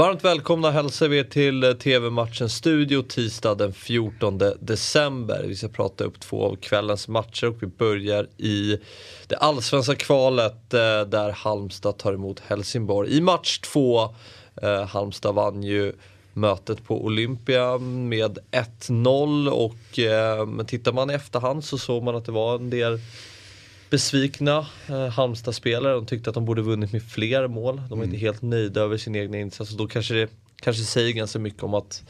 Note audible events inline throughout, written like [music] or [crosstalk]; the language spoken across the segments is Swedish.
Varmt välkomna hälsar vi till eh, TV-matchen Studio tisdag den 14 december. Vi ska prata upp två av kvällens matcher och vi börjar i det allsvenska kvalet eh, där Halmstad tar emot Helsingborg. I match två, eh, Halmstad vann ju mötet på Olympia med 1-0 och eh, tittar man i efterhand så såg man att det var en del besvikna eh, Halmstad-spelare. De tyckte att de borde vunnit med fler mål. De var mm. inte helt nöjda över sin egna insats. Och då kanske det kanske säger ganska mycket om att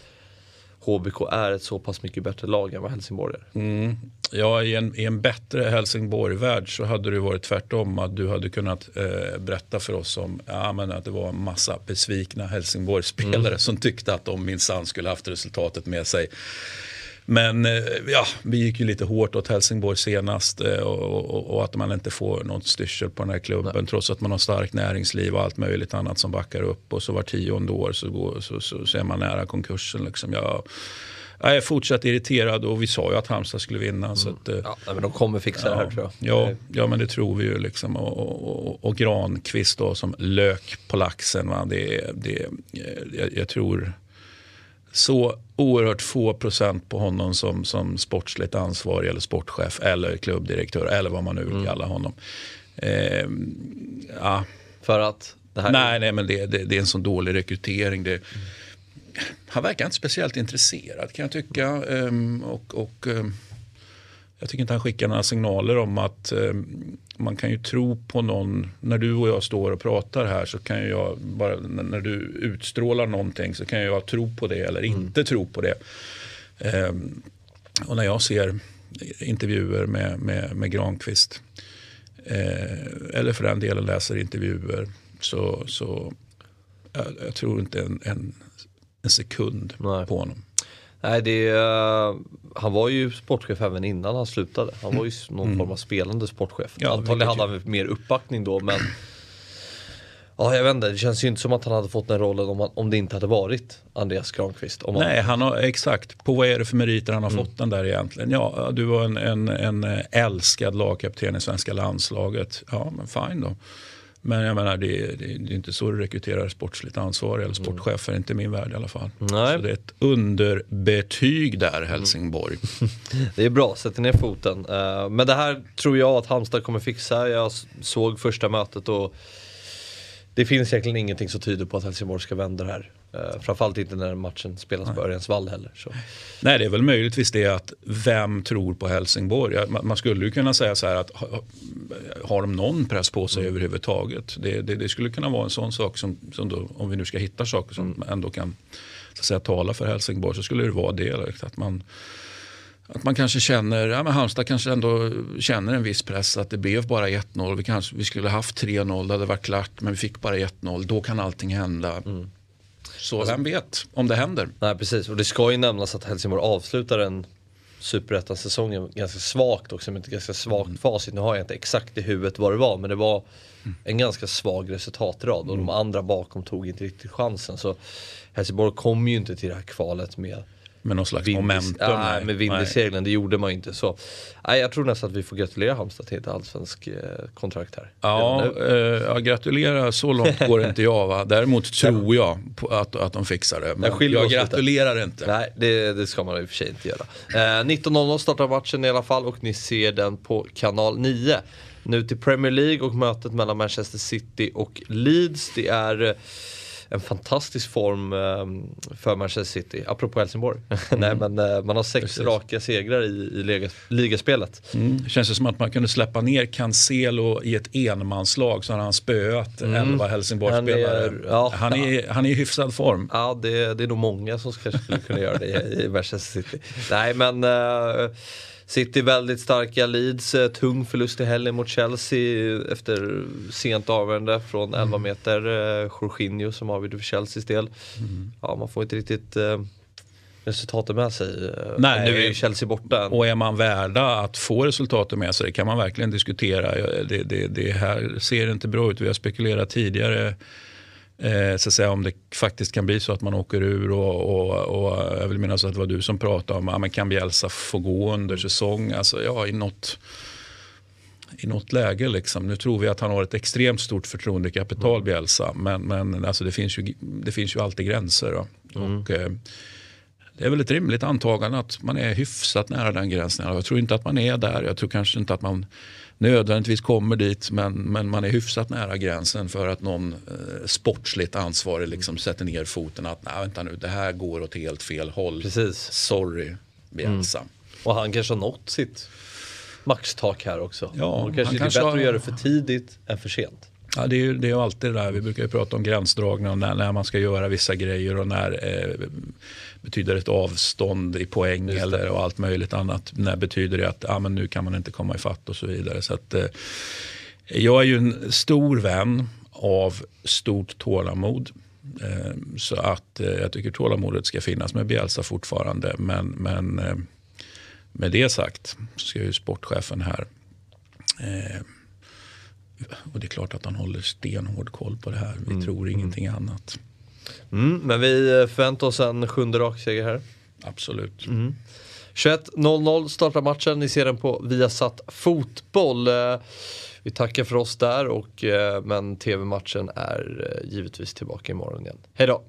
HBK är ett så pass mycket bättre lag än vad Helsingborg är. Mm. Ja, i en, i en bättre Helsingborg-värld så hade det varit tvärtom. Att du hade kunnat eh, berätta för oss om ja, men att det var en massa besvikna Helsingborg-spelare mm. som tyckte att de minsann skulle haft resultatet med sig. Men eh, ja, vi gick ju lite hårt åt Helsingborg senast och, och, och att man inte får något styrsel på den här klubben Nej. trots att man har starkt näringsliv och allt möjligt annat som backar upp och så var tionde år så, går, så, så, så är man nära konkursen. Liksom. Jag, jag är fortsatt irriterad och vi sa ju att Halmstad skulle vinna. Mm. Så att, eh, ja, men de kommer fixa ja, det här tror jag. Ja, ja men det tror vi ju. Liksom. Och, och, och Granqvist då som lök på laxen. Va? Det, det, jag, jag tror så oerhört få procent på honom som, som sportsligt ansvarig eller sportchef eller klubbdirektör eller vad man nu vill mm. kalla honom. Eh, ja. För att? nej, nej, men det, det, det, är en sån dålig rekrytering. Det, mm. Han verkar inte speciellt intresserad kan jag tycka. Um, och, och um, jag tycker inte han skickar några signaler om att um, man kan ju tro på någon. När du och jag står och pratar här så kan jag bara när du utstrålar någonting så kan jag tro på det eller mm. inte tro på det. Um, och när jag ser intervjuer med, med, med Granqvist eh, eller för den delen läser intervjuer så, så jag, jag tror inte en, en, en sekund Nej. på honom. Nej, det, uh, han var ju sportchef även innan han slutade. Han var ju någon mm. form av spelande sportchef. Ja, Antagligen hade han mer uppbackning då men Ja, jag vet inte. Det känns ju inte som att han hade fått den rollen om, han, om det inte hade varit Andreas Granqvist. Om Nej, han har, exakt. På vad är det för meriter han har mm. fått den där egentligen? Ja, du var en, en, en älskad lagkapten i svenska landslaget. Ja, men fine då. Men jag menar, det, är, det är inte så du rekryterar sportsligt ansvarig eller sportchefer, mm. inte min värld i alla fall. Nej. Så det är ett underbetyg där, Helsingborg. Mm. [laughs] det är bra, sätter ner foten. Uh, men det här tror jag att Halmstad kommer fixa. Jag såg första mötet och det finns egentligen ingenting som tyder på att Helsingborg ska vända det här. Uh, framförallt inte när matchen spelas Nej. på Örjansvall heller. Så. Nej, det är väl möjligtvis det att vem tror på Helsingborg? Man, man skulle ju kunna säga så här att ha, har de någon press på sig mm. överhuvudtaget? Det, det, det, skulle kunna vara en sån sak som, som då, om vi nu ska hitta saker som mm. ändå kan så att säga, tala för Helsingborg så skulle det vara det. Att man, att man kanske känner, ja men Halmstad kanske ändå känner en viss press att det blev bara 1-0. Vi, kanske, vi skulle haft 3-0, det hade varit klart men vi fick bara 1-0. Då kan allting hända. Mm. Så alltså, vem vet om det händer. Nej precis och det ska ju nämnas att Helsingborg avslutar en superettan-säsongen ganska svagt också med ett ganska svagt mm. facit. Nu har jag inte exakt i huvudet vad det var men det var en ganska svag resultatrad och mm. de andra bakom tog inte riktigt chansen. Så Helsingborg kom ju inte till det här kvalet med med någon slags vind momentum? Nej, med vind i seglen. Det gjorde man ju inte. Så, nej, jag tror nästan att vi får gratulera Halmstad till ett allsvensk eh, kontrakt här. Ja, eh, ja, gratulera så långt går inte jag. Va? Däremot [laughs] tror jag att, att de fixar det. Men jag, jag gratulerar lite. inte. Nej, det, det, ska man i och för sig inte göra. Eh, 19.00 startar matchen i alla fall och ni ser den på kanal 9. Nu till Premier League och mötet mellan Manchester City och Leeds. Det är eh, en fantastisk form ehm, för Manchester City, apropå Helsingborg. Mm. [laughs] Nej, men, eh, man har sex Precis. raka segrar i, i liga, ligaspelet. Mm. Känns det som att man kunde släppa ner Cancelo i ett enmanslag så har han spöat mm. elva Helsingborgsspelare. Han, ja, han, är, han är i hyfsad form. Ja, det, det är nog många som kanske skulle kunna göra det i, i Manchester City. Nej, men uh, City väldigt starka Leeds, eh, tung förlust i helgen mot Chelsea efter sent avgörande från 11 mm. meter. Eh, Jorginho som avgjorde för Chelseas del. Mm. Ja, man får inte riktigt eh, resultatet med sig. Nej, nu är ju Chelsea borta. Och är man värda att få resultatet med sig, det kan man verkligen diskutera. Det, det, det här ser inte bra ut. Vi har spekulerat tidigare Eh, så att säga, om det faktiskt kan bli så att man åker ur och, och, och jag vill minnas att det var du som pratade om ja, kan Bielsa få gå under säsong. Alltså, ja, i något i något läge. Liksom. Nu tror vi att han har ett extremt stort förtroendekapital, mm. Bielsa. Men, men alltså, det, finns ju, det finns ju alltid gränser. Mm. Och, eh, det är väl ett rimligt antagande att man är hyfsat nära den gränsen. Jag tror inte att man är där. Jag tror kanske inte att man nödvändigtvis kommer dit men, men man är hyfsat nära gränsen för att någon eh, sportsligt ansvarig liksom sätter ner foten att nej vänta nu det här går åt helt fel håll. Precis. Sorry Bielsa. Mm. Och han kanske har nått sitt maxtak här också. Ja, och kanske det är bättre har... att göra det för tidigt än för sent. Ja, det är ju det är alltid det där. Vi brukar ju prata om gränsdragning och när, när man ska göra vissa grejer och när eh, betyder ett avstånd i poäng eller och allt möjligt annat. När betyder det att ah, men nu kan man inte komma ifatt och så vidare. Så att, eh, jag är ju en stor vän av stort tålamod. Eh, så att eh, jag tycker tålamodet ska finnas med Bielsa fortfarande. Men, men eh, med det sagt så ska ju sportchefen här eh, och det är klart att han håller stenhård koll på det här. Vi mm. tror ingenting mm. annat. Mm, men vi förväntar oss en sjunde rakseger här. Absolut. Mm. 21.00 startar matchen. Ni ser den på Viasat Fotboll. Eh, vi tackar för oss där och, eh, men TV-matchen är eh, givetvis tillbaka imorgon igen. Hej då!